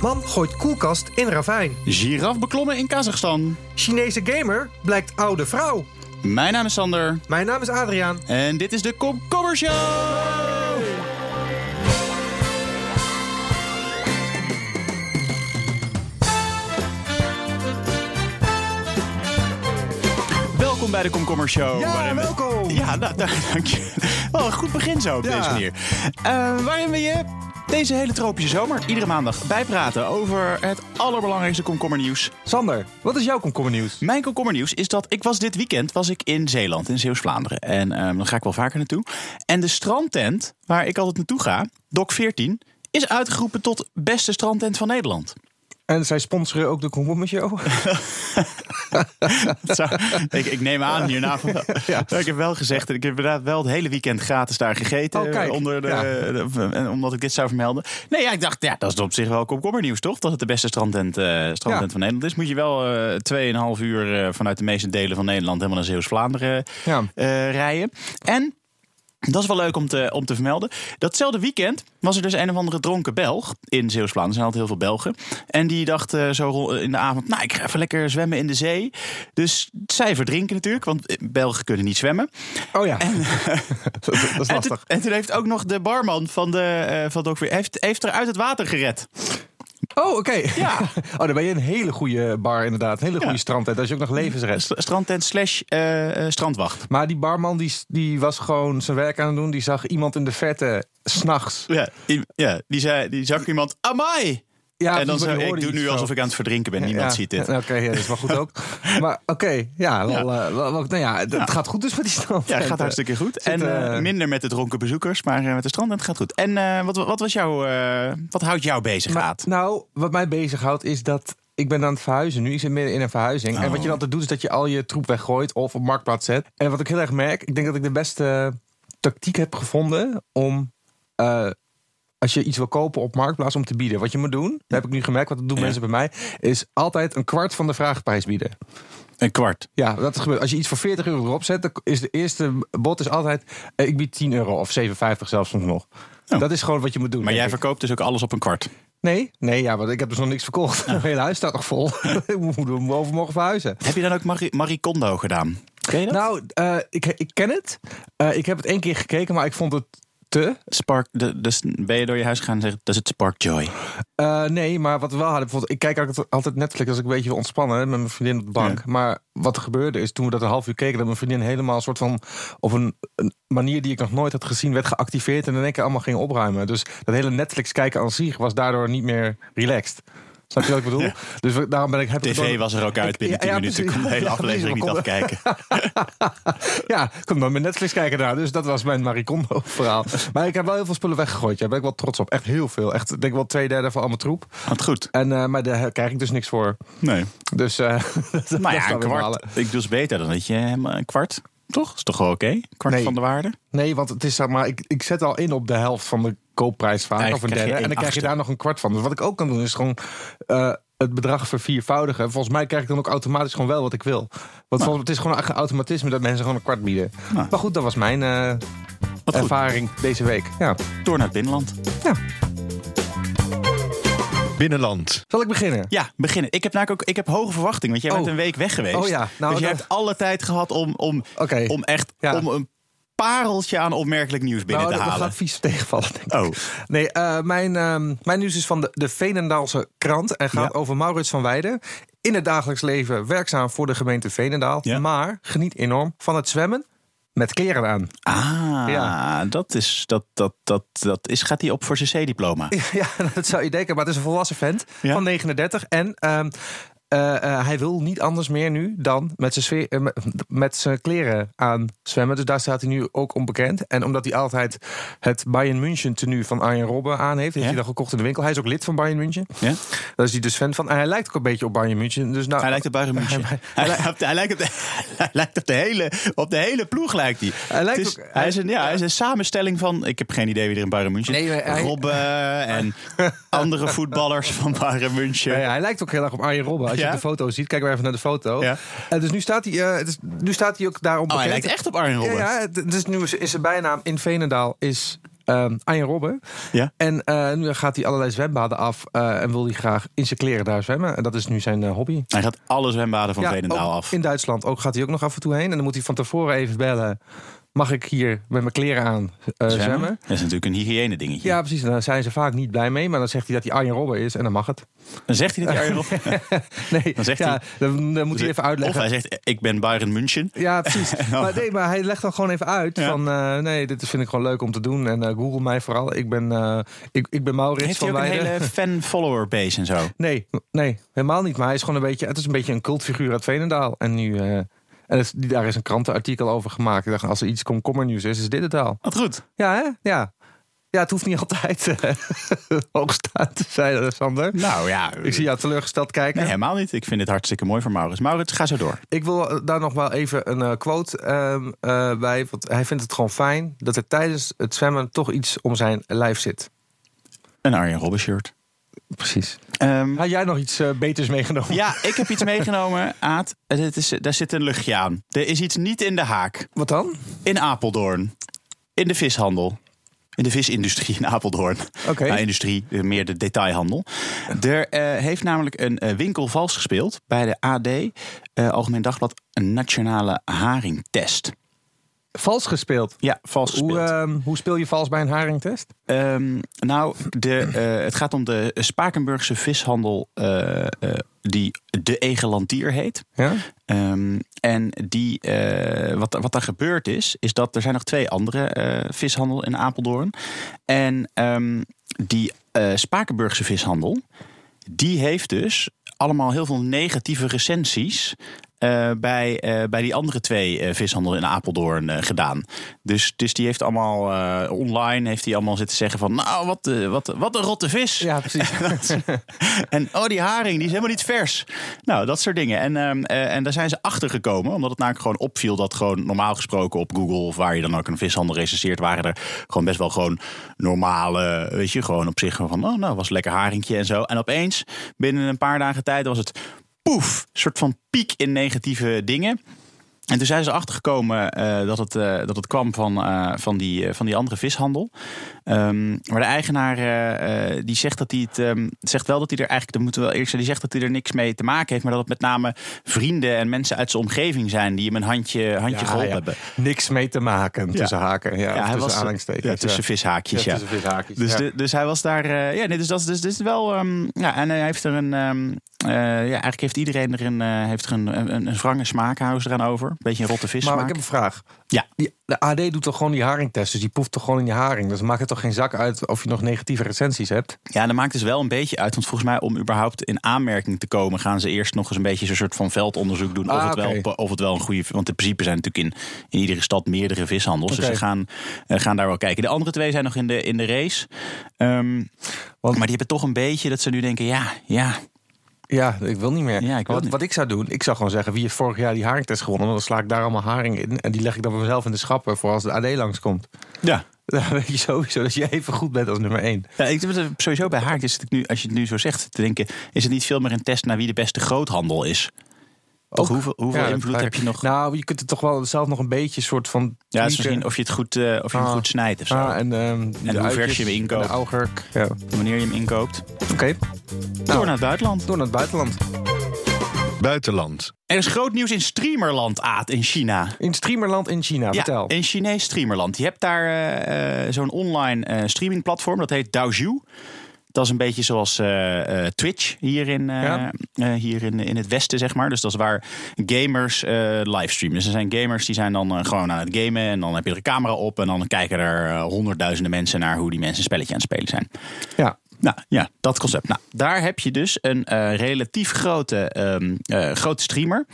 Man gooit koelkast in ravijn. Giraf beklommen in Kazachstan. Chinese gamer blijkt oude vrouw. Mijn naam is Sander. Mijn naam is Adriaan. En dit is de Komkommer Show! Welkom bij de Komkommer Show. Ja, waarin welkom. Ja, nou, nou, dank je. Wel een goed begin zo op Ja. deze manier. Eh, waarin we je deze hele tropische zomer iedere maandag bijpraten over het allerbelangrijkste komkommernieuws. Sander, wat is jouw komkommernieuws? Mijn komkommernieuws is dat ik was dit weekend was ik in Zeeland, in Zeeuws-Vlaanderen. En ehm, dan ga ik wel vaker naartoe. En de strandtent waar ik altijd naartoe ga, Doc 14, is uitgeroepen tot beste strandtent van Nederland. En zij sponsoren ook de komkommershow. Zo, ik, ik neem aan hierna van. Ik heb wel gezegd, ik heb inderdaad wel het hele weekend gratis daar gegeten. Oh, kijk. Onder de, Ja. de- en omdat ik dit zou vermelden. Nee, ja, ik dacht, ja, dat is op zich wel komkommernieuws, toch? Dat het de beste strandtent, eh, strandtent Ja. van Nederland is. Moet je wel eh 2,5 uur eh, vanuit de meeste delen van Nederland helemaal naar Zeeuws-Vlaanderen eh, rijden. En dat is wel leuk om te, om te vermelden. Datzelfde weekend was er dus een of andere dronken Belg in Zeeuws-Vlaanderen. Er zijn altijd heel veel Belgen. En die dacht eh, zo ro- in de avond, nou, ik ga even lekker zwemmen in de zee. Dus zij verdrinken natuurlijk, want eh, Belgen kunnen niet zwemmen. Oh ja, dat, dat is En lastig. en toen heeft ook nog de barman van de eh van Dog heeft, heeft er uit het water gered. Oh, oké. Ja. Oh, dan ben je een hele goede bar inderdaad. Een hele goede Ja. strandtent. Als je ook nog levensrest. St- Strandtent slash eh, eh, strandwacht. Maar die barman die, die was gewoon zijn werk aan het doen. Die zag iemand in de verte s'nachts. Ja, ja die, zei, die zag iemand, amai! Ja, en dan die ik doe nu zo. alsof ik aan het verdrinken ben. Niemand Ja, ziet dit. Oké, ja, dat is wel goed ook. Maar oké, ja, wel, eh, wel- nou ja, het, gaat goed dus met die strand. Ja, het gaat hartstikke goed. Zit, en eh, eh, minder met de dronken bezoekers, maar met de strand het gaat goed. En wat, wat, was jouw, wat houdt jou bezig, Maar, Aad? nou, wat mij bezighoudt is dat ik ben aan het verhuizen nu. Ik zit midden in een verhuizing. En Oh. wat je dan altijd doet is dat je al je troep weggooit of op marktplaats zet. En wat ik heel erg merk, ik denk dat ik de beste tactiek heb gevonden om... als je iets wil kopen op marktplaats om te bieden. Wat je moet doen, dat heb ik nu gemerkt, wat dat doen Ja. mensen bij mij, is altijd een kwart van de vraagprijs bieden. Een kwart. Ja, dat gebeurt. Als je iets voor 40 euro erop zet, dan is de eerste bod is altijd: eh, ik bied 10 euro of 7,50 zelfs soms nog. Oh. Dat is gewoon wat je moet doen. Maar jij ik. verkoopt dus ook alles op een kwart. Nee, nee, ja, want ik heb dus nog niks verkocht. Mijn hele huis staat nog vol. ik moet hem overmorgen verhuizen. Heb je dan ook Marie, Marie Kondo gedaan? Ken je dat? Nou, eh, ik, ik ken het. Eh, ik heb het één keer gekeken, maar ik vond het te. Spark, de, dus ben je door je huis gegaan en zeggen, dat is het Spark Joy. Eh, nee, maar wat we wel hadden, bijvoorbeeld, ik kijk altijd- altijd Netflix als ik een beetje wil ontspannen met mijn vriendin op de bank. Ja. Maar wat er gebeurde is, toen we dat een half uur keken, dat mijn vriendin helemaal een soort van op een, een manier die ik nog nooit had gezien, werd geactiveerd en in één keer allemaal ging opruimen. Dus dat hele Netflix kijken aan zich was daardoor niet meer relaxed. Snap je wat ik bedoel? Ja. Dus daarom ben ik... Heb TV was er ook uit binnen ja, 10 ja, minuten. Ik kon de hele aflevering niet konden- afkijken. Ja, ik kon dan met Netflix kijken daar. Dus dat was mijn Maricondo verhaal. Maar ik heb wel heel veel spullen weggegooid. Daar ben ik wel trots op. Echt heel veel. Echt, ik denk wel twee derde van al mijn troep. Wat goed. En, eh, maar daar krijg ik dus niks voor. Nee. Dus eh Nou is ja, een kwart. Ik doe beter dan dat je helemaal een kwart. Toch? Is toch wel oké? Een kwart Nee. van de waarde? Nee, want het is zeg maar, ik, ik zet al in op de helft van de koopprijs vaak. Of een derde. En dan krijg je daar nog een kwart van. Dus wat ik ook kan doen is gewoon eh, het bedrag verviervoudigen. Volgens mij krijg ik dan ook automatisch gewoon wel wat ik wil. Want volgens, het is gewoon een automatisme dat mensen gewoon een kwart bieden. Nou. Maar goed, dat was mijn eh, ervaring deze week. Ja. Door naar het binnenland. ja. Binnenland. Zal ik beginnen? Ja, beginnen. Ik heb namelijk ook ik heb hoge verwachtingen, want jij Oh. bent een week weg geweest. Oh ja, nou, dus je dat- hebt alle tijd gehad om, om, om echt Ja. om een pareltje aan opmerkelijk nieuws binnen nou, te dat, dat halen. gaat vies tegenvallen, denk ik. Oh, Nee, eh, mijn, ehm, mijn nieuws is van de, de Veenendaalse krant en gaat Ja. over Maurits van Weijden. In het dagelijks leven werkzaam voor de gemeente Veenendaal. Ja. Maar geniet enorm van het zwemmen met kleren aan. ah, Ja. dat is, dat, dat, dat, dat is, gaat hij op voor zijn C-diploma? Ja, dat zou je denken, maar het is een volwassen vent Ja. van 39. En ehm, eh, eh, hij wil niet anders meer nu dan met zijn, sfeer, eh, met, zijn kleren aan zwemmen. Dus daar staat hij nu ook onbekend. En omdat hij altijd het Bayern München tenue van Arjen Robben aan heeft, heeft hij dat gekocht in de winkel. Hij is ook lid van Bayern München. Ja? Daar is hij dus fan van. En hij lijkt ook een beetje op Bayern München. Dus nou, Hij lijkt op Bayern München. Hij- Hij, lijkt op de, hij, lijkt op de, hij lijkt op de hele, op de hele ploeg lijkt hij. Hij lijkt is, ook- hij, is een, ja, hij is een samenstelling van, ik heb geen idee wie er in Bayern München Nee, maar hij- Robben en andere voetballers van Bayern München. Ja, hij lijkt ook heel erg op Arjen Robben. Als Ja? je de foto ziet, kijk maar even naar de foto. Ja. En dus nu staat hij, eh, het is- nu staat hij ook daarom Oh, hij lijkt echt op Arjen Ja, Robben. ja, dus nu is, is zijn bijnaam in Veenendaal is ehm Arjen Robben. Ja. En eh, nu gaat hij allerlei zwembaden af eh, en wil hij graag in zijn kleren daar zwemmen. En dat is nu zijn eh, hobby. Hij gaat alle zwembaden van Veenendaal ook af. In Duitsland ook gaat hij ook nog af en toe heen. En dan moet hij van tevoren even bellen. Mag ik hier met mijn kleren aan eh, zwemmen? Dat is natuurlijk een hygiëne dingetje. Ja, precies. Daar zijn ze vaak niet blij mee. Maar dan zegt hij dat hij Arjen Robben is en dan mag het. Dan zegt hij dat hij Arjen Robben... Nee, Dan zegt ja, hij- dan, dan moet hij even Of uitleggen. hij zegt, ik ben Bayern München. Ja, precies. Maar, nee, maar hij legt dan gewoon even uit Ja. van... eh, nee, dit vind ik gewoon leuk om te doen. En eh, google mij vooral. Ik ben, ik, ik ben Maurits Heeft hij van ook een hele fan-follower base en zo? Nee, nee, helemaal niet. Maar hij is gewoon een beetje... Het is een beetje een cultfiguur uit Veenendaal. En nu... en het, daar is een krantenartikel over gemaakt. Ik dacht, als er iets komkommernieuws is, is dit het al. Wat goed. Ja, hè? Ja. Ja, het hoeft niet altijd eh, hoogstaand te zijn, Sander. Nou ja, Ik zie jou teleurgesteld kijken. nee, helemaal niet. Ik vind dit hartstikke mooi voor Maurits. Maurits, ga zo door. Ik wil eh, daar nog wel even een eh, quote ehm, eh, bij. Want hij vindt het gewoon fijn dat er tijdens het zwemmen toch iets om zijn lijf zit. Een Arjen Robben shirt. Precies. Ehm, Had jij nog iets eh, beters meegenomen? ja, ik heb iets meegenomen, Aad. Het is, daar zit een luchtje aan. Er is iets niet in de haak. Wat dan? In Apeldoorn. In de vishandel. In de visindustrie in Apeldoorn. Oké. Nou, industrie, eh, meer de detailhandel. Er eh, heeft namelijk een winkel vals gespeeld bij de AD, Algemeen Dagblad, een nationale haringtest. Vals gespeeld. Ja, vals gespeeld. Hoe, ehm, hoe speel je vals bij een haringtest? Ehm, nou, de, eh, het gaat om de Spakenburgse vishandel eh, eh, die de Egelantier heet. Ja? Ehm, en die, wat, wat daar gebeurd is, is dat er zijn nog twee andere vishandel in Apeldoorn. En die Spakenburgse vishandel, die heeft dus allemaal heel veel negatieve recensies. Eh, bij, eh, bij die andere twee eh, vishandel in Apeldoorn gedaan. Dus, dus die heeft allemaal online heeft hij allemaal zitten zeggen van nou wat, wat, wat een rotte vis. Ja, precies. En oh, die haring, die is helemaal niet vers. Nou, dat soort dingen. En, ehm, eh, en daar zijn ze achter gekomen, omdat het namelijk gewoon opviel dat gewoon normaal gesproken op Google of waar je dan ook een vishandel recenseert, waren er gewoon best wel gewoon normale, weet je, gewoon op zich van, oh, nou, was een lekker haringje en zo. En opeens, binnen een paar dagen tijd, was het poef, een soort van piek in negatieve dingen. En toen zijn ze achtergekomen eh dat, het, eh, dat het kwam van, eh, van, die, van die andere vishandel. Ehm, maar de eigenaar die zegt dat hij het ehm, zegt wel dat hij er eigenlijk, dat moeten we wel eerst zeggen, die zegt dat hij er niks mee te maken heeft, maar dat het met name vrienden en mensen uit zijn omgeving zijn die hem een handje, handje Ja, geholpen ja. hebben. Niks mee te maken tussen haken. Ja, hij tussen was tussen vishaakjes. Ja, tussen vishaakjes, Dus, de, dus hij was daar. ja, nee, dus dat is dus, dus wel. ehm, ja, en hij heeft er een. Eh, ja, eigenlijk heeft iedereen er een, eh, heeft er een, een, een wrange smaak, houden ze eraan over. Beetje een rotte vis. Maar ik heb een vraag. Ja. Die, de AD doet toch gewoon die haringtest, dus die poeft toch gewoon in je haring. Dus maakt het toch geen zak uit of je nog negatieve recensies hebt? Ja, dat maakt dus wel een beetje uit. Want volgens mij, om überhaupt in aanmerking te komen, gaan ze eerst nog eens een beetje zo'n soort van veldonderzoek doen. of, Ah, het wel, of het wel een goede. Want in principe zijn natuurlijk in, in iedere stad meerdere vishandels. Dus ze gaan, eh, gaan daar wel kijken. De andere twee zijn nog in de, in de race. Ehm, Want- maar die hebben toch een beetje dat ze nu denken: ja, ja, Ja, ik wil niet meer. Ja, ik wil wat, niet. wat ik zou doen, ik zou gewoon zeggen... wie heeft vorig jaar die haringtest gewonnen? Dan sla ik daar allemaal haring in. En die leg ik dan voor mezelf in de schappen... voor als de AD langskomt. ja. Dan weet je sowieso dat je even goed bent als nummer één. Ja, ik het sowieso bij haak. Is het nu, als je het nu zo zegt, te denken: is het niet veel meer een test naar wie de beste groothandel is? Toch, hoeveel hoeveel Ja, invloed heb je nog? Nou, je kunt het toch wel zelf nog een beetje soort van... ja, het is tweaken. misschien of je het goed, eh, of je hem Ah. goed snijdt of zo. Ah, en, ehm, de hoe vers je hem inkoopt. De augurk. Ja. Oké, Wanneer je hem inkoopt. Nou. Door naar het buitenland. door naar het buitenland. Buitenland. Er is groot nieuws in streamerland, Aad, in China. In streamerland in China, vertel. Ja, in Chinees streamerland. Je hebt daar eh, eh, zo'n online eh, streamingplatform, dat heet Daozhu. Dat is een beetje zoals eh, eh, Twitch hier, in, eh, Ja. hier in, in het westen, zeg maar. Dus dat is waar gamers livestreamen. Dus er zijn gamers die zijn dan gewoon aan het gamen. En dan heb je er een camera op. En dan kijken er honderdduizenden mensen naar hoe die mensen een spelletje aan het spelen zijn. Ja. Nou ja, dat concept. Nou, daar heb je dus een relatief grote, ehm, eh, grote streamer.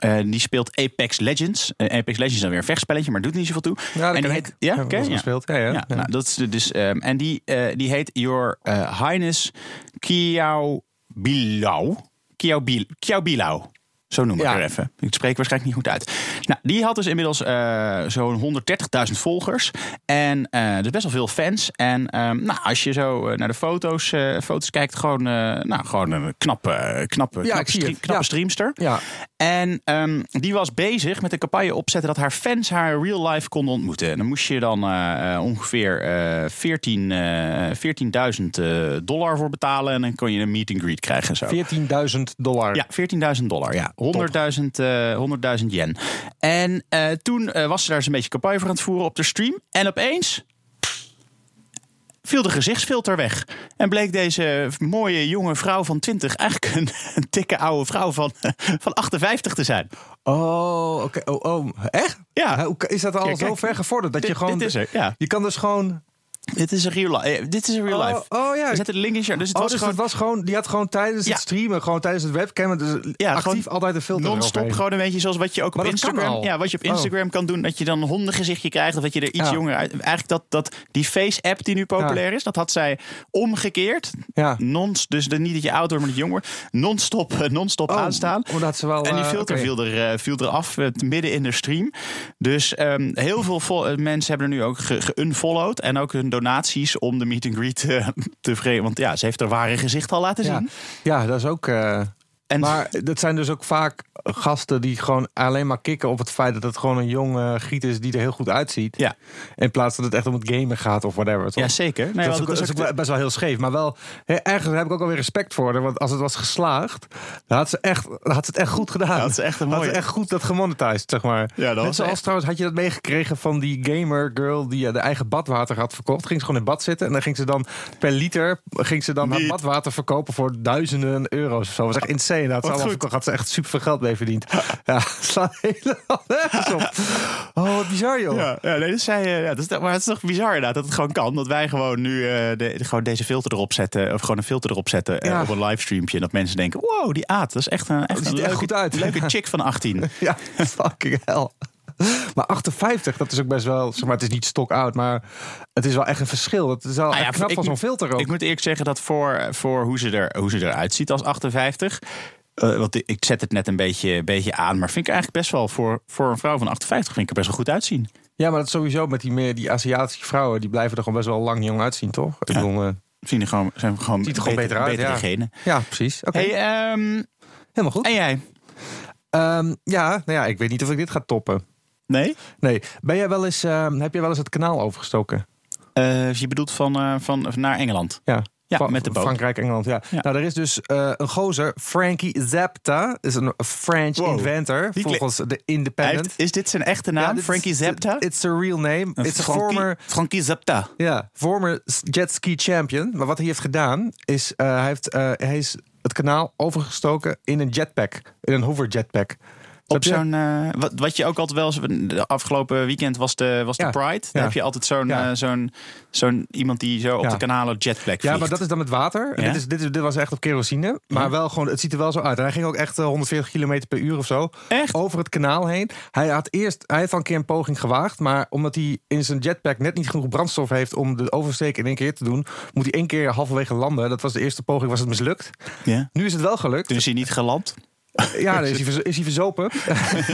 Eh, die speelt Apex Legends. Eh, Apex Legends is dan weer een vechtspelletje, maar doet niet zoveel toe. Ja, dat en die heet, ik. ja, oké, ja. gespeeld. Ja, ja. Nou, dat is dus, ehm, en die, eh, die heet Your Highness Kiao Bilao. Kiao Bil- Kiao Bilao. Zo noem ik Ja. er even. Ik spreek waarschijnlijk niet goed uit. Nou, die had dus inmiddels eh, zo'n 130.000 volgers. En eh, dus best wel veel fans. En ehm, nou, als je zo eh, naar de foto's, foto's kijkt, gewoon, nou, gewoon een knappe, knappe, Ja, knappe, knappe Ja. streamster. Ja, En ehm, die was bezig met een campagne opzetten dat haar fans haar real life konden ontmoeten. En dan moest je dan ongeveer eh 14, eh 14.000 eh, dollar voor betalen. En dan kon je een meet and greet krijgen. en Zo. 14.000 dollar. Ja, 14.000 dollar. Ja, 100.000 eh, 100.000 yen. En eh, toen eh, was ze daar eens een beetje campagne voor aan het voeren op de stream. En opeens viel de gezichtsfilter weg. En bleek deze mooie jonge vrouw van 20 eigenlijk een, een dikke oude vrouw van, van 58 te zijn. Oh, oké. Oh, oh, echt? Ja. Is dat al Ja, kijk, zo ver gevorderd dat je gewoon. dit is er, ja. Je kan dus gewoon. Dit is een real life. Dit is een real Oh, life. oh ja. We zetten de link in. Dus het Oh, was dus gewoon het was gewoon, die had gewoon tijdens Ja. het streamen, gewoon tijdens het webcam, dus Ja, actief altijd een filter non-stop. Gewoon een beetje zoals wat je ook op Maar Instagram. Ja, wat je op Oh. Instagram kan doen. Dat je dan een hondengezichtje krijgt. Of dat je er iets Ja. jonger uit. Eigenlijk dat, dat die face-app die nu populair is. Dat had zij omgekeerd. Ja. Non, dus de, niet dat je oud wordt, maar dat je jong wordt. Non-stop, eh, non-stop Oh, aanstaan. Omdat ze wel. En die eh, filter viel, er, eh, viel er af eh, midden in de stream. Dus ehm, heel veel vo- eh, mensen hebben er nu ook ge- geunfollowed. En ook hun donaties om de meet and greet eh, te vreden. Want ja, ze heeft haar ware gezicht al laten zien. ja, dat is ook. eh, En maar dat zijn dus ook vaak gasten die gewoon alleen maar kicken op het feit dat het gewoon een jong eh, giet is die er heel goed uitziet. Ja. In plaats dat het echt om het gamen gaat of whatever. toch? ja, zeker. Nee, dat is, ook, dat is dat ook is ook best wel heel scheef. Maar wel, hè, ergens heb ik ook alweer respect voor haar. Want als het was geslaagd, dan had ze, echt, dan had ze het echt goed gedaan. Ja, dat is echt een Had mooie. ze echt goed dat gemonetized, zeg maar. Ja, dat Net zoals echt- trouwens, had je dat meegekregen van die gamer girl die eh, de eigen badwater had verkocht. Ging ze gewoon in bad zitten en dan ging ze dan per liter ging ze dan haar badwater verkopen voor duizenden euro's of zo. Dat was echt insane. Dat goed. verkocht. had ze echt super veel geld mee verdiend. Ja, slaat helemaal nergens op. Oh, wat bizar joh. Ja, ja, nee, dat zei, eh, ja, dat is, maar het is toch bizar inderdaad dat het gewoon kan. Dat wij gewoon nu eh, de, gewoon deze filter erop zetten. Of gewoon een filter erop zetten eh, op een livestreampje. En dat mensen denken, wow, die Aad, dat is echt een, echt ziet een leuke, goed uit. leuke chick van 18. Ja, fucking hell. Maar 58, dat is ook best wel, zeg maar, het is niet stok oud, maar het is wel echt een verschil. Het is wel Nou ja, knap van zo'n filter ook. Ik moet eerlijk zeggen dat voor, voor hoe, ze er, hoe ze eruit ziet als 58... eh, want ik- zet het net een beetje, beetje aan. Maar vind ik eigenlijk best wel voor, voor een vrouw van 58 vind ik er best wel goed uitzien. Ja, maar dat sowieso met die meer die Aziatische vrouwen, die blijven er gewoon best wel lang jong uitzien, toch? Ik Ja. bedoel, eh, Zien er gewoon, zijn gewoon, Ziet er gewoon beter uit, betere ja. genen. ja, precies. Oké, Hey, ehm, helemaal goed. en jij? Ehm, ja, nou ja, ik weet niet of ik dit ga toppen. Nee? Nee, ben jij wel eens, ehm, heb jij wel eens het kanaal overgestoken? Eh, je bedoelt van, eh, van naar Engeland? Ja. Ja, met de boot. Frankrijk, Engeland, ja. Ja. Nou, er is dus eh, een gozer, Frankie Zapta, is een French Wow. inventor, volgens de Independent. heeft- is dit zijn echte naam? Ja, Frankie Zapta? It's a real name. Een It's a Frankie- former Frankie Zapta. Ja, former jet ski champion. Maar wat hij heeft gedaan is, eh, hij, heeft, eh, hij is het kanaal overgestoken in een jetpack, in een hover jetpack. Op zo'n, eh, wat, wat je ook altijd wel eens... De afgelopen weekend was de, was de Ja. Pride. Daar Ja. heb je altijd zo'n Ja. eh, zo'n zo'n iemand die zo op de kanalen jetpack vliegt. Ja, maar dat is dan met water. Dit, is, dit, is, dit was echt op kerosine. Maar wel gewoon, het ziet er wel zo uit. En hij ging ook echt eh, 140 km per uur of zo Echt? over het kanaal heen. Hij had eerst, hij heeft al een keer een poging gewaagd. Maar omdat hij in zijn jetpack net niet genoeg brandstof heeft om de oversteek in één keer te doen, moet hij één keer halverwege landen. Dat was de eerste poging, was het mislukt. Ja. Nu is het wel gelukt. Toen is hij niet geland. Ja, dan is hij, is hij verzopen.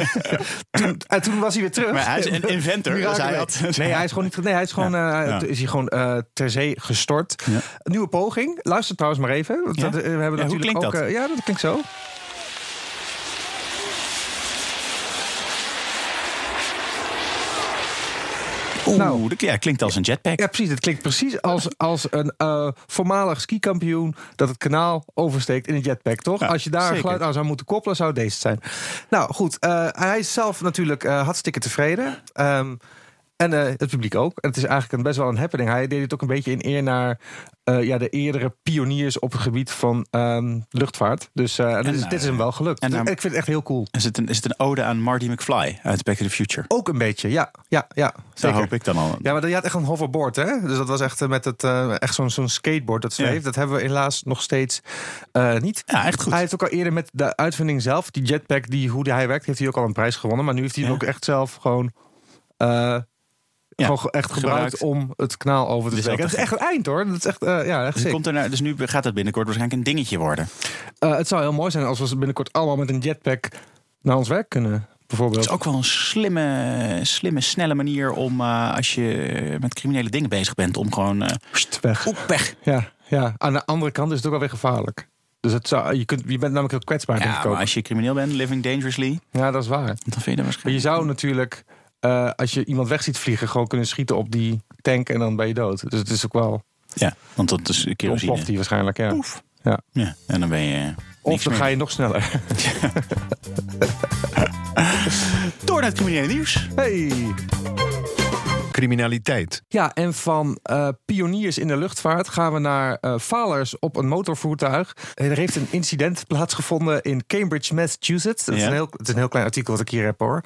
toen, en toen was hij weer terug. Maar hij is een inventor. Dus hij had, Nee, hij is gewoon niet. Nee, hij is gewoon, Ja, eh, ja. is hij gewoon eh, ter zee gestort. Ja. Nieuwe poging. Luister trouwens maar even. Want Ja? dat, eh, we hebben natuurlijk klinkt ook. dat? eh, ja, dat klinkt zo. Oeh, Nou. dat- ja, klinkt als een jetpack. Ja, precies. Het klinkt precies als, als een eh, voormalig skikampioen dat het kanaal oversteekt in een jetpack, toch? Ja, als je daar een geluid aan zou moeten koppelen, zou deze zijn. Nou goed, eh, hij is zelf natuurlijk eh, hartstikke tevreden. Ehm, en eh, het publiek ook. En het is eigenlijk een, best wel een happening. Hij deed het ook een beetje in eer naar eh, ja, de eerdere pioniers op het gebied van ehm, luchtvaart. Dus eh, dit, is, dit is hem wel gelukt. en naar- ik vind het echt heel cool. Is het, een, is het een ode aan Marty McFly uit Back to the Future? Ook een beetje, ja. Ja, ja Daar zeker. hoop ik dan al. Ja, maar je had echt een hoverboard, hè? Dus dat was echt met het, echt zo'n zo'n skateboard dat zweeft. Ja. Dat hebben we helaas nog steeds niet. Ja, echt goed. Hij heeft ook al eerder met de uitvinding zelf, die jetpack, die, hoe hij werkt, heeft hij ook al een prijs gewonnen. Maar nu heeft hij hem ook echt zelf gewoon. Ja, gewoon echt gebruikt, gebruikt. om het kanaal over te steken. wel Het is echt het eind hoor. Dat is echt, eh, ja, echt Dus, sick. komt er nou- dus nu gaat het binnenkort waarschijnlijk een dingetje worden. Eh, het zou heel mooi zijn als we binnenkort allemaal met een jetpack naar ons werk kunnen. Het Bijvoorbeeld. is ook wel een slimme, slimme snelle manier om eh, als je met criminele dingen bezig bent, om gewoon Pst, weg. oep, weg. Ja, ja, aan de andere kant is het ook alweer gevaarlijk. Dus het zou, je, kunt, je bent namelijk heel kwetsbaar, Ja, maar als je crimineel bent, living dangerously, Ja, dat is waar. dan vind je dat Maar waarschijnlijk. je zou natuurlijk, eh, als je iemand weg ziet vliegen, gewoon kunnen schieten op die tank en dan ben je dood. Dus het is ook wel. Ja, want dat is kerosine. Ontploft die waarschijnlijk, ja. Poef. Ja. Ja, en dan ben je. Of niks dan meer. ga je nog sneller. door naar het criminele nieuws. Hey! Criminaliteit. Ja, en van eh, pioniers in de luchtvaart gaan we naar eh, falers op een motorvoertuig. Er heeft een incident plaatsgevonden in Cambridge, Massachusetts. Dat is een heel, het is een heel klein artikel wat ik hier heb hoor.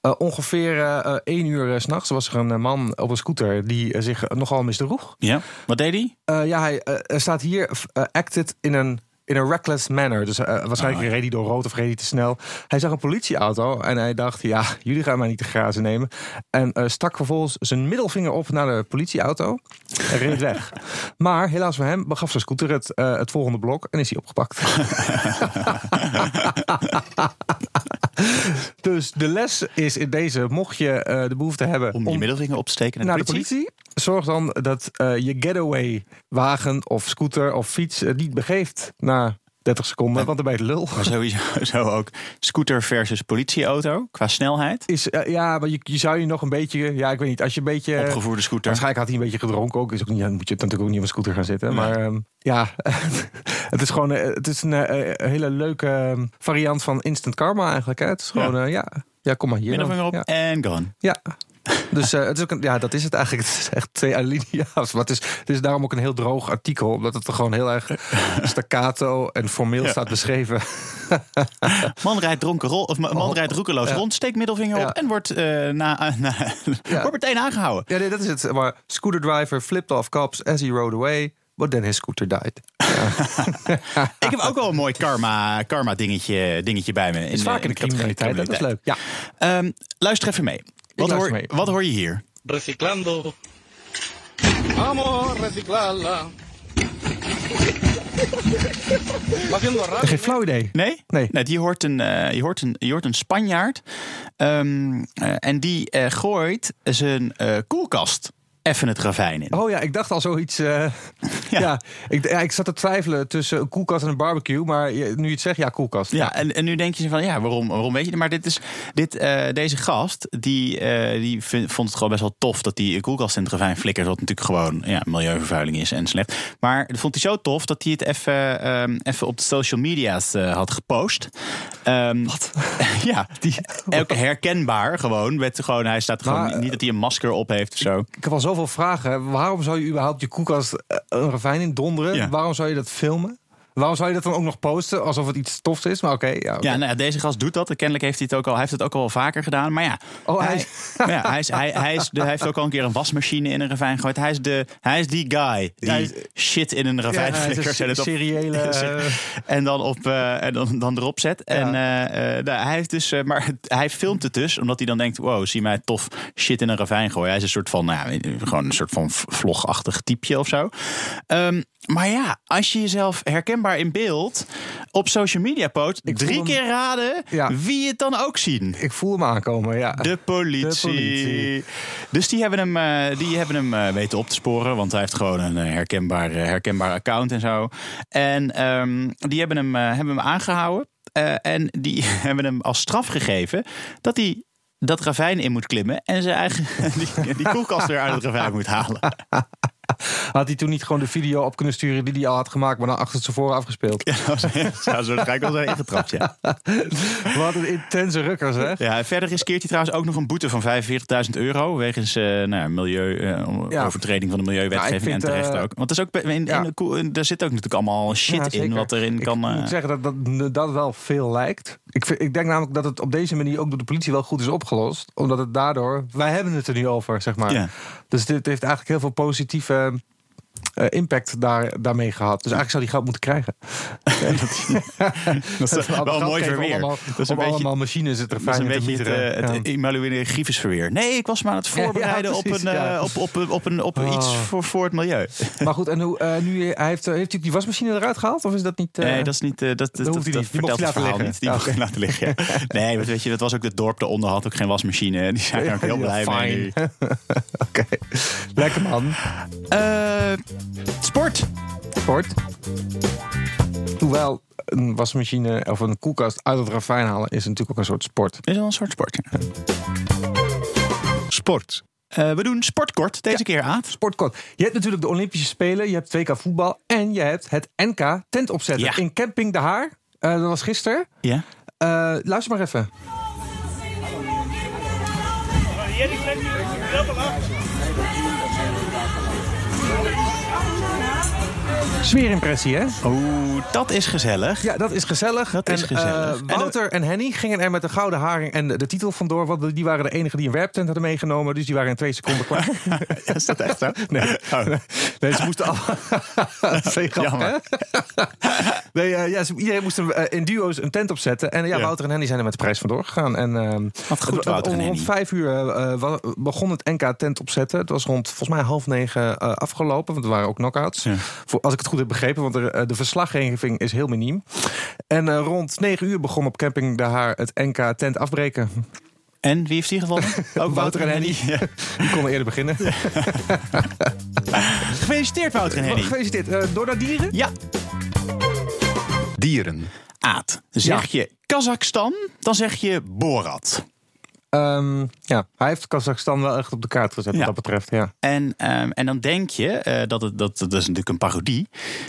Eh, ongeveer één uur s s'nachts was er een man op een scooter die zich nogal misdroeg. Ja, wat deed hij? Ja, hij staat hier acted in een in een reckless manner. Dus eh, waarschijnlijk Oh, ja. reed hij door rood of reed hij te snel. Hij zag een politieauto en hij dacht, ja, jullie gaan mij niet te grazen nemen. En eh, stak vervolgens zijn middelvinger op naar de politieauto en reed weg. Maar helaas voor hem begaf zijn scooter het, eh, het volgende blok en is hij opgepakt. dus de les is in deze, mocht je de behoefte hebben Om je middelvinger op te steken naar, naar de politie. Zorg dan dat je getaway wagen of scooter of fiets niet begeeft na 30 seconden, want dan ben je lul. Maar sowieso zo ook scooter versus politieauto qua snelheid. Is, eh, ja, maar je, je zou je nog een beetje, ja, ik weet niet, als je een beetje. Opgevoerde scooter. Waarschijnlijk had hij een beetje gedronken ook. Is ook niet, dan moet je natuurlijk ook niet op een scooter gaan zitten. Maar ehm, ja, het is gewoon eh, het is een eh, hele leuke ehm, variant van instant karma eigenlijk. Hè? Het is gewoon, ja, ja, ja kom maar hier. Middelvinger op Ja. en gone. Ja. Dus eh, het is ook een, ja, dat is het eigenlijk. Het is echt twee alinea's. Maar het is, het is daarom ook een heel droog artikel. Omdat het er gewoon heel erg staccato en formeel Ja. staat beschreven. Man rijdt, dronken rol, of man Oh. rijdt roekeloos Ja. rond, steekt middelvinger Ja. op en wordt, eh, na, na, Ja. wordt meteen aangehouden. Ja, nee, dat is het. Maar scooter driver flipped off cops as he rode away. But then his scooter died. Ik heb ook wel een mooi karma, karma dingetje, dingetje bij me. Is vaak in de criminaliteit. Dat is leuk. Ja. Ehm, luister even mee. Wat hoor, mee. wat hoor je hier? reciclando. Vamos reciclarla. Geen flauw idee. Nee? Nee. je, hoort een, eh, je, hoort een, je hoort een Spanjaard. ehm, eh, en die eh, gooit zijn eh, koelkast even het ravijn in. Oh ja, ik dacht al zoiets. eh, ja. ik, ja, ik zat te twijfelen tussen een koelkast en een barbecue. Maar nu je het zegt, ja, koelkast. Ja, en, en nu denk je van ja, waarom, waarom weet je het? Maar dit is, dit, eh, deze gast, die, eh, die vind- vond het gewoon best wel tof dat een koelkast in het ravijn flikkert. Wat natuurlijk gewoon ja, milieuvervuiling is en slecht. Maar dat vond hij zo tof dat hij het even, ehm, even op de social media's had gepost. Wat? ja, die, herkenbaar gewoon. Met gewoon. Hij staat gewoon Maar, niet dat hij een masker op heeft of zo. Ik heb al zoveel vragen. Waarom zou je überhaupt je koelkast eh, een ravijn in donderen? Ja. Waarom zou je dat filmen? Waarom zou je dat dan ook nog posten alsof het iets tofs is? Maar oké, ja. Ja, nou, deze gast doet dat. Kennelijk heeft hij het ook al. Hij heeft het ook al vaker gedaan. Maar ja, Oh, hij hij, is- ja, hij, is, hij, hij, is de, hij heeft ook al een keer een wasmachine in een ravijn gegooid. Hij is, de, hij is die guy die Hij shit in een ravijn Ja, flikkert een en seriële, eh, en dan, op, eh, en dan, dan erop zet. En eh, nou, hij heeft dus, maar hij filmt het dus, omdat hij dan denkt: wow, zie mij tof shit in een ravijn gooien. Hij is een soort van, nou, ja, gewoon een soort van vlogachtig typeje of zo. Ehm, maar ja, als je jezelf herkenbaar in beeld op social media post, Ik drie hem- keer raden Ja. wie het dan ook zien. Ik voel hem aankomen, ja. De politie. De politie. Dus die hebben hem, eh, die hebben hem eh, weten op te sporen. Want hij heeft gewoon een eh, herkenbaar, herkenbaar account en zo. En ehm, die hebben hem, hebben hem aangehouden. Eh, en die hebben hem als straf gegeven dat hij dat ravijn in moet klimmen. En zijn eigen die, die koelkast weer uit het ravijn moet halen. Had hij toen niet gewoon de video op kunnen sturen die hij al had gemaakt, maar dan achter tevoren afgespeeld? Ja, zou zo waarschijnlijk wel zijn ingetrapt, ja. Wat een intense rukkers, hè? Ja, verder riskeert hij trouwens ook nog een boete van 45.000 euro. Wegens eh nou, milieu, eh, Ja. overtreding van de milieuwetgeving Ja, ik en terecht eh, ook. Want er, is ook, in, in, ja. de koe- in- daar zit ook natuurlijk allemaal shit in wat erin kan. Ik moet zeggen dat, dat dat wel veel lijkt. Ik, vind, ik denk namelijk dat het op deze manier ook door de politie wel goed is opgelost. Omdat het daardoor... Wij hebben het er nu over, zeg maar. Dus dit heeft eigenlijk heel veel positieve eh, impact daar, daarmee gehad. Dus eigenlijk zou die geld moeten krijgen. Dat is wel mooi verweer. Allemaal, Dat is een om beetje- allemaal machines het er Dat is een in beetje het, eh, het verweer. Nee, ik was me aan het voorbereiden Ja, op, precies, een, eh, ja. op, op, op, een, op Oh. iets voor, voor het milieu. Maar goed, en hoe, eh, nu, hij heeft, heeft hij die wasmachine eruit gehaald? Of is dat niet... eh, Nee, dat is niet. dat dat, dat, hoeft dat niet. Vertelt het verhaal niet. Die mocht laten liggen. Nee, want weet je, dat was ook het dorp eronder had ook geen wasmachine. Die zijn er ook heel blij mee. Oké, lekker man. Eh, sport. Sport. Hoewel een wasmachine of een koelkast uit het ravijn halen is natuurlijk ook een soort sport. Is wel een soort sport. ja. Sport. Eh, we doen sportkort deze keer, Aad. Sportkort. Je hebt natuurlijk de Olympische Spelen, je hebt 2K voetbal en je hebt het NK tent opzetten Ja. in Camping de Haar. Eh, dat was gisteren. Ja. Eh, luister maar even. Sfeerimpressie, hè? Oeh, dat is gezellig. Ja, dat is gezellig. Dat en, is gezellig. En Wouter en, Henny gingen er met de gouden haring en de, de titel vandoor. Want die waren de enigen die een werptent hadden meegenomen. Dus die waren in twee seconden klaar. Is dat echt zo? Nee, Oh. nee ze moesten al. Jammer. nee, eh, ja, ze- iedereen moest eh, in duo's een tent opzetten. En ja, Ja. Wouter en Henny zijn er met de prijs vandoor gegaan. En, ehm, Wat goed, Wouter en Rond vijf uur begon het NK tent opzetten. Het was rond volgens mij half negen afgelopen. Want er waren ook knockouts. Ja. Voor, als ik het goed heb begrepen. Want er, eh, de verslaggeving is heel miniem. En eh, rond negen uur begon op Camping de Haar het NK tent afbreken. En wie heeft die gewonnen? Ook Wouter en Henny. Ja. Die konden eerder beginnen. Gefeliciteerd, Wouter en Henny. Gefeliciteerd. Eh, door naar dieren? Ja, Dieren. Aad. Zeg je Kazachstan, dan zeg je Borat. Ehm, ja, hij heeft Kazachstan wel echt op de kaart gezet Ja. wat dat betreft. Ja. En, ehm, en dan denk je, eh, dat, het, dat, dat is natuurlijk een parodie.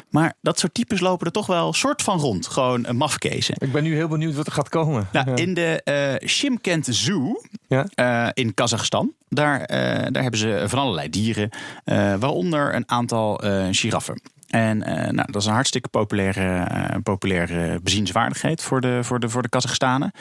Maar dat soort types lopen er toch wel soort van rond. Gewoon een mafkezen. Ik ben nu heel benieuwd wat er gaat komen. Nou, ja. In de eh Shimkent Zoo Ja? eh, in Kazachstan. Daar, daar hebben ze van allerlei dieren. waaronder een aantal giraffen. En eh, nou, dat is een hartstikke populaire, eh, populaire bezienswaardigheid voor de, voor, de, voor de Kazachstanen.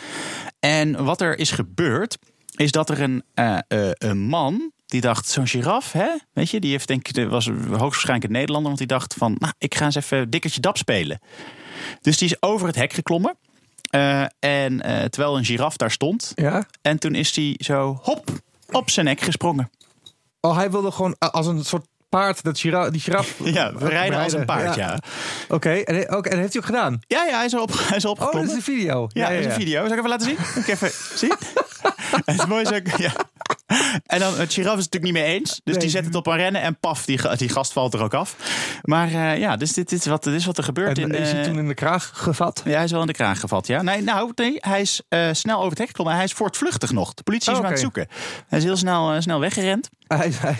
En wat er is gebeurd, is dat er een, eh, een man. Die dacht, zo'n giraf, hè? Weet je, die heeft denk ik, was hoogstwaarschijnlijk een Nederlander. Want die dacht van, nou, ik ga eens even dikkertje dap spelen. Dus die is over het hek geklommen. En terwijl een giraf daar stond. ja? En toen is hij zo, hop, op zijn nek gesprongen. Oh, hij wilde gewoon als een soort paard dat gira die giraf... Ja, we rijden als een paard, ja. Oké, en, hij- oké, en heeft hij ook gedaan? Ja, ja, hij is op, hij is Oh, dat is een video. Ja, dat is een video. Zal ik even laten zien? Ik even zien? het is mooi zo. Ja. En dan, het giraf is het natuurlijk niet mee eens. Dus Nee. die zet het op een rennen en paf, die, die gast valt er ook af. Maar eh, ja, dus dit, dit, is wat, dit is wat er gebeurt. En in, is hij eh, toen in de kraag gevat? Ja, hij is wel in de kraag gevat, ja. Nee, nou, nee, hij is eh, snel over het hek geklommen. Hij is voortvluchtig nog. De politie is Oh, hem aan het zoeken. Hij is heel snel, snel weggerend. Hij, hij-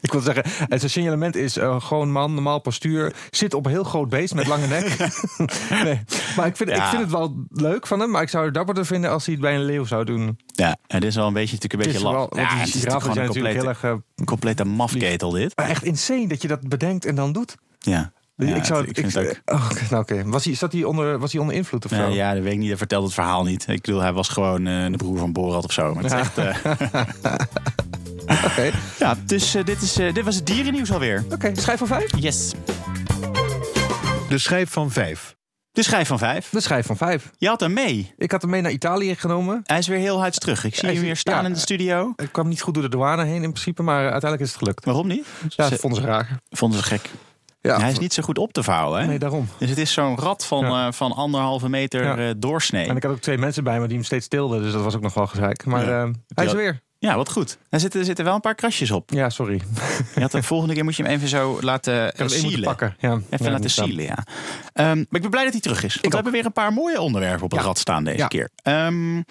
ik wil zeggen, het zijn signalement is eh, gewoon man, normaal postuur. Zit op een heel groot beest met lange nek. nee, maar ik vind, ik vind het wel leuk van hem. Maar ik zou het dapperder vinden als hij het bij een leeuw zou doen. Ja, en dit is wel een beetje, natuurlijk een Het beetje laf. want Ja, het is gewoon een heel complete, erg... eh, complete mafketel dit. maar echt insane dat je dat bedenkt en dan doet. Ja. Ja, ik zou ik vind het ook. Oh, oké, nou, was, hij, zat hij onder, was hij onder invloed of zo? Nee, ja, dat weet ik niet. Hij vertelt het verhaal niet. Ik bedoel, hij was gewoon eh, de broer van Borat of zo. Maar het is echt, Oké, ja, dus eh, dit, is, eh, dit was het dierennieuws alweer. Oké, schijf van vijf? Yes. De schijf van vijf. De schijf van vijf. De schijf van vijf. Je had hem mee. Ik had hem mee naar Italië genomen. Hij is weer heel huids terug. Ik zie Hij hem weer staan ja. in de studio. Ik kwam niet goed door de douane heen in principe, maar uiteindelijk is het gelukt. Waarom niet? Ja, Ze dat vonden ze raar. vonden ze gek. Ja, Hij is niet zo goed op te vouwen. Hè? Nee, daarom. Dus het is zo'n rad van, Ja. eh, van anderhalve meter Ja. eh, doorsnee. En ik had ook twee mensen bij me die hem steeds stilden, dus dat was ook nog wel gezeik. Maar Ja. eh, hij is er weer. Ja, wat goed. Er zitten, er zitten wel een paar krasjes op. Ja, sorry. Je had de volgende keer moet je hem even zo laten Ik uh, moeten sealen. pakken. Ja, Even ja, laten sealen, ja. Ehm, maar ik ben blij dat hij terug is. Want we ook. hebben weer een paar mooie onderwerpen op het Ja. rad staan deze Ja. keer. Ehm,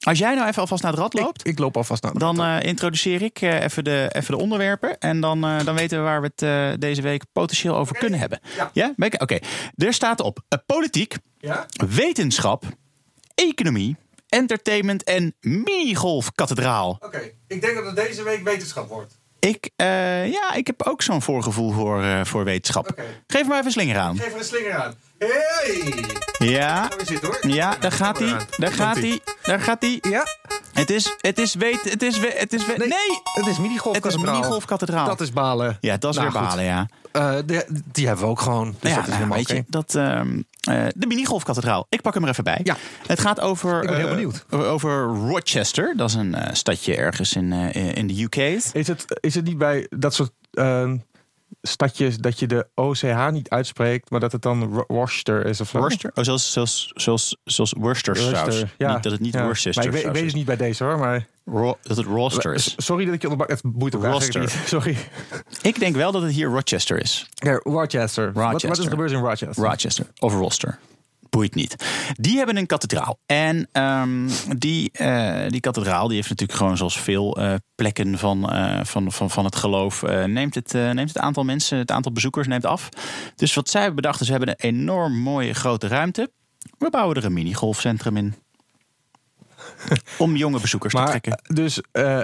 als jij nou even alvast naar het rad loopt... Ik, ik loop alvast naar de Dan rad. eh, introduceer ik eh, even, de, even de onderwerpen. En dan, eh, dan weten we waar we het eh, deze week potentieel over kunnen hebben. Ja. Ik- Oké. Er staat op eh, politiek, Ja? wetenschap, economie, entertainment en minigolfkathedraal. Oké, ik denk dat het deze week wetenschap wordt. Ik, eh, ja, ik heb ook zo'n voorgevoel voor, eh, voor wetenschap. Oké. Geef maar even een slinger aan. Geef er een slinger aan. Hey! Ja, Gaan we zitten hoor. ja daar gaat hij. Daar gaat hij. Daar gaat hij. Ja? Het is, het is, weet, het is, het is, we- nee, Het is minigolf het is minigolfkathedraal. Dat is balen. Ja, dat is Nou, weer goed. balen, ja. Eh, de- die hebben we ook gewoon. Dus ja, dat is nou, helemaal weet je, dat, ehm, eh, de minigolfkathedraal. Ik pak hem er even bij. Ja. Het gaat over, Ik ben heel eh, benieuwd. over Rochester. Dat is een stadje ergens in, eh, in de UK. Is het, is het niet bij dat soort stadjes dat je de OCH niet uitspreekt, maar dat het dan Worcester is of zo? Worcester? Oh, zoals, zoals, Worcestersaus. Ja. Niet dat het niet Ja. Worcester Maar ik, weet, ik weet het niet bij deze hoor, maar... Ro- dat het Roster is. Sorry dat ik je onderbak. Het boeit ook niet. Sorry. Ik denk wel dat het hier Rochester is. Ja, Rochester. Wat, wat is Rochester. er gebeurd in Rochester? Rochester of Roster. Boeit niet. Die hebben een kathedraal. En ehm, die, eh, die kathedraal die heeft natuurlijk gewoon zoals veel eh, plekken van, eh, van, van, van het geloof... neemt, het, neemt het aantal mensen, het aantal bezoekers neemt af. Dus wat zij hebben bedacht is, we hebben een enorm mooie grote ruimte. We bouwen er een minigolfcentrum in. Om jonge bezoekers te trekken. dus, eh,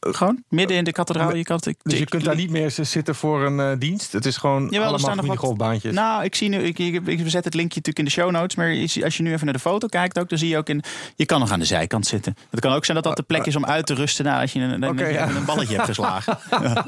Gewoon midden in de kathedraal. Je, kan, dus je kunt daar niet meer zitten voor een eh, dienst. Het is gewoon Jawel, allemaal nog wat-. Nou, ik zie nu, ik, ik, ik zet het linkje natuurlijk in de show notes. Maar als je nu even naar de foto kijkt, ook, dan zie je ook in. Je kan nog aan de zijkant zitten. Het kan ook zijn dat dat de plek is om uit te rusten nadat je een, Oké, dat je ja. een balletje hebt geslagen. Ja.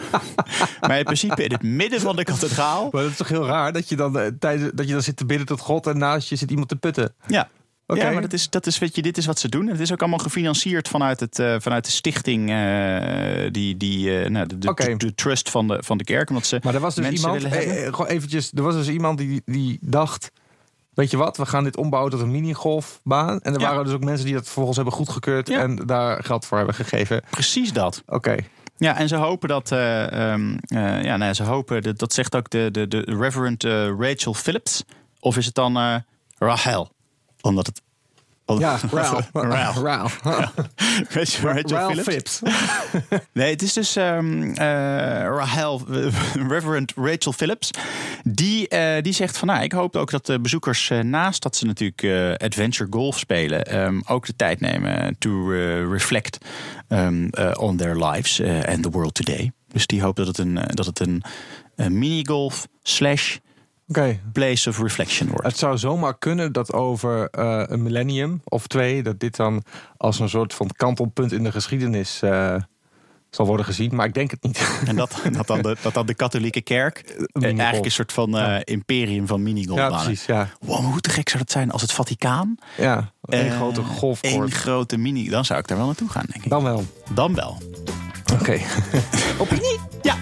maar in principe in het midden van de kathedraal. Maar dat is toch heel raar dat je dan, eh, tijdens, dat je dan zit te bidden tot God en naast je zit iemand te putten. Ja. Ja, maar dat is, dat is, weet je, dit is wat ze doen. En het is ook allemaal gefinancierd vanuit, het, eh, vanuit de stichting, eh, die, die, eh, nou, de, de, trust van de, van de kerk. Omdat ze Maar er was dus iemand, eh, eh, eventjes, er was dus iemand die, die dacht, weet je wat, we gaan dit ombouwen tot een minigolfbaan. En er Ja. waren dus ook mensen die dat vervolgens hebben goedgekeurd Ja. en daar geld voor hebben gegeven. Precies dat. Oké. Ja, en ze hopen dat. eh, ehm, eh, ja, nee, ze hopen. Dat, dat zegt ook de, de, de Reverend Rachel Phillips. Of is het dan Rahel? Omdat het. Ja, Ralph. Ralph. Ralph. Rachel, Rachel Ralph Phillips. Nee, het is dus eh, Rahel, Reverend Rachel Phillips. Die, eh, die zegt van nou, ik hoop ook dat de bezoekers eh, naast dat ze natuurlijk adventure golf spelen, ehm, ook de tijd nemen to reflect ehm, eh, on their lives and the world today. Dus die hoopt dat het een, dat het een, een minigolf slash Oké. place of reflection wordt. Het zou zomaar kunnen dat over eh, een millennium of twee, dat dit dan als een soort van kantelpunt in de geschiedenis eh, zal worden gezien. Maar ik denk het niet. En dat, dat, dan de, dat dan de katholieke kerk eh, eigenlijk een soort van imperium van ja, minigolfbanen. precies. Ja, Wow, maar hoe te gek zou dat zijn als het Vaticaan ja. Een Eh, grote golfkoord. Eén grote mini. Dan zou ik daar wel naartoe gaan, denk ik. Dan wel. Dan wel. Oké. Opinie? Ja.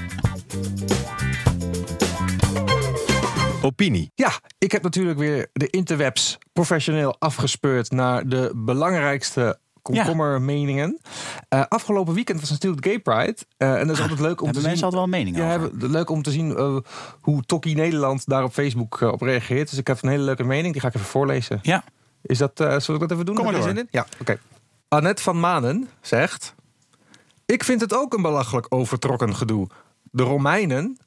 Opinie. Ja, ik heb natuurlijk weer de interwebs professioneel afgespeurd naar de belangrijkste komkommermeningen. Eh, afgelopen weekend was natuurlijk Gay Pride. Eh, en dat is altijd leuk om te mensen zien. altijd wel een mening Ja, hebben, leuk om te zien eh, hoe Tokkie Nederland daar op Facebook eh, op reageert. Dus ik heb een hele leuke mening, die ga ik even voorlezen. Ja. Is dat, eh zullen we dat even doen? Kom maar door. in? Ja, oké. Annette van Manen zegt... Ik vind het ook een belachelijk overtrokken gedoe. De Romeinen...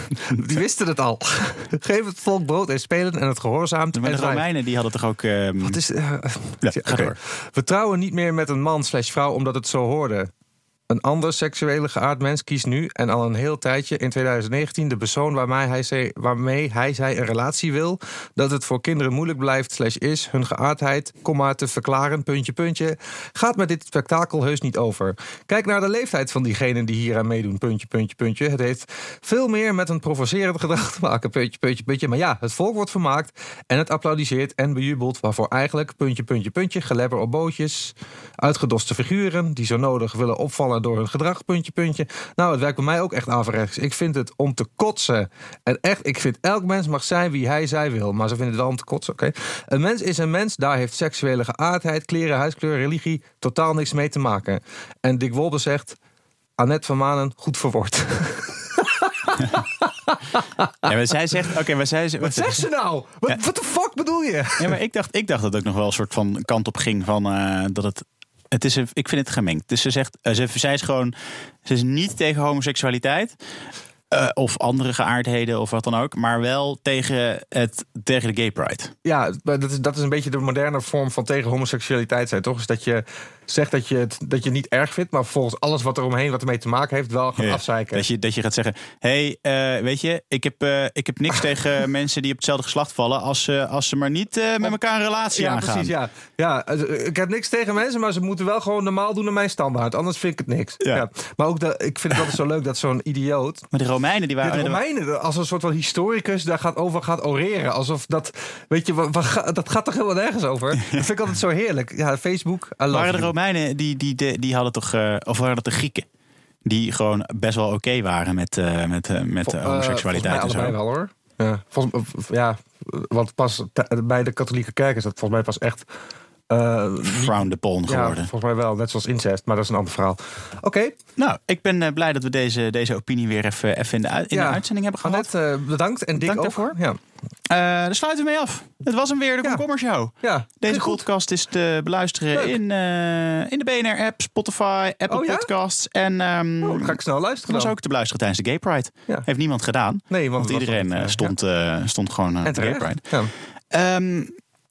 die wisten het al. Geef het volk brood en spelen en het gehoorzaamt. Maar en de. Romeinen die hadden toch ook... ehm, Wat is... eh, Ja, ja, ga oké. door. We trouwen niet meer met een man slash vrouw omdat het zo hoorde. Een ander seksuele geaard mens kiest nu en al een heel tijdje in 2019 de persoon waarmee hij, zij, waarmee hij zij een relatie wil. Dat het voor kinderen moeilijk blijft slash is hun geaardheid, komma, te verklaren, puntje, puntje. Gaat met dit spektakel heus niet over. Kijk naar de leeftijd van diegenen die hier aan meedoen, puntje, puntje, puntje. Het heeft veel meer met een provocerend gedrag te maken, puntje, puntje, puntje. Maar ja, het volk wordt vermaakt en het applaudisseert en bejubelt waarvoor eigenlijk, puntje, puntje, puntje, gelebber op bootjes, uitgedoste figuren die zo nodig willen opvallen door hun gedrag, puntje, puntje. Nou, het werkt bij mij ook echt averechts. Ik vind het om te kotsen. En echt, ik vind elk mens mag zijn wie hij, zij wil. Maar ze vinden het wel om te kotsen, oké? Een mens is een mens, daar heeft seksuele geaardheid, kleren, huidskleur, religie totaal niks mee te maken. En Dick Wolbe zegt, Annette van Manen, goed verwoord. ja, maar zij zegt... Oké, maar zij. Wat zegt ze nou? Wat wat de fuck bedoel je? Ja, maar ik dacht, ik dacht dat het ook nog wel een soort van kant op ging van eh, dat het. Het is, ik vind het gemengd. Dus ze zegt, eh, ze, zij is gewoon, ze is niet tegen homoseksualiteit. eh, of andere geaardheden of wat dan ook. Maar wel tegen, het, tegen de gay pride. Ja, dat is, dat is een beetje de moderne vorm van tegen homoseksualiteit zijn, toch? Is dat je zegt dat je, het, dat je het niet erg vindt, maar volgens alles wat er omheen, wat ermee te maken heeft, wel gaat Ja, afzeiken. Dat je, dat je gaat zeggen: hé, hey, eh, weet je, ik heb, eh, ik heb niks tegen mensen die op hetzelfde geslacht vallen. als, ze als ze maar niet eh, met elkaar een relatie ja, aangaan. precies. Ja. Ja, eh, ik heb niks tegen mensen, maar ze moeten wel gewoon normaal doen naar mijn standaard. Anders vind ik het niks. Ja. Ja. Maar ook, dat, ik vind het altijd zo leuk dat zo'n idioot Maar de Romeinen die waren. de Romeinen, als een soort van historicus, daar gaat over gaat oreren. Alsof dat, weet je, wat, dat gaat toch helemaal nergens over? Dat vind ik altijd zo heerlijk. Ja, Facebook, I love waren de you. Romeinen die, die, die, die hadden toch. eh, of waren dat de Grieken? Die gewoon best wel oké waren met, eh, met, eh, met homoseksualiteit en zo. allebei wel hoor. Ja, volgens, ja, want pas bij de katholieke kerk is dat volgens mij pas echt. Niet- Frowned upon ja, geworden. volgens mij wel, net zoals incest, maar dat is een ander verhaal. Oké, Nou, ik ben eh, blij dat we deze, deze opinie weer even, even in, de, uit- in Ja. de uitzending hebben gehad. Annette, eh, bedankt en Dick ook. daarvoor. Ja, Eh daar sluiten we mee af. Het was hem weer, de Ja. Komkommer Show. ja Deze podcast is te beluisteren Leuk. in, in de BNR-app, Spotify, Apple Oh ja? Podcasts. En ehm Oh, ga ik snel luisteren was dan. ook te beluisteren tijdens de Gay Pride. Ja. Heeft niemand gedaan. Nee, want, was iedereen ja. stond, stond gewoon aan de Gay. Pride. Ja.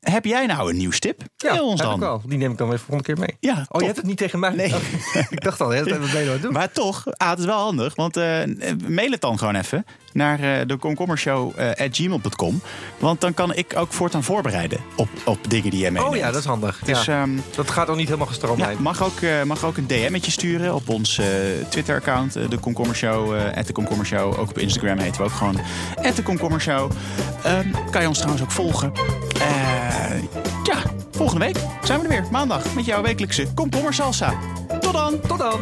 Heb jij nou een nieuwstip? Ja, Mail ons dan. ik wel. Die neem ik dan weer volgende keer mee. Ja, Oh, top. je hebt het niet tegen mij? Nee. Oh, ik dacht al, wat ben je doen? Maar toch, ah, het is wel handig. Want eh, mail het dan gewoon even naar eh, de komkommershow eh, at gmail.com. Want dan kan ik ook voortaan voorbereiden op, op dingen die jij meeneemt. Oh ja, dat is handig. Dus ja. ehm, Dat gaat ook niet helemaal ja, gestroomlijnd. mag, ook, eh, mag ook een DM'tje sturen op ons Twitter-account, de Komkommershow, at de Komkommershow. Ook op Instagram heten we ook gewoon at de Komkommershow. Ehm, kan je ons trouwens ook volgen. Eh, ja, volgende week zijn we er weer, maandag, met jouw wekelijkse Komkommersalsa. Tot dan! Tot dan!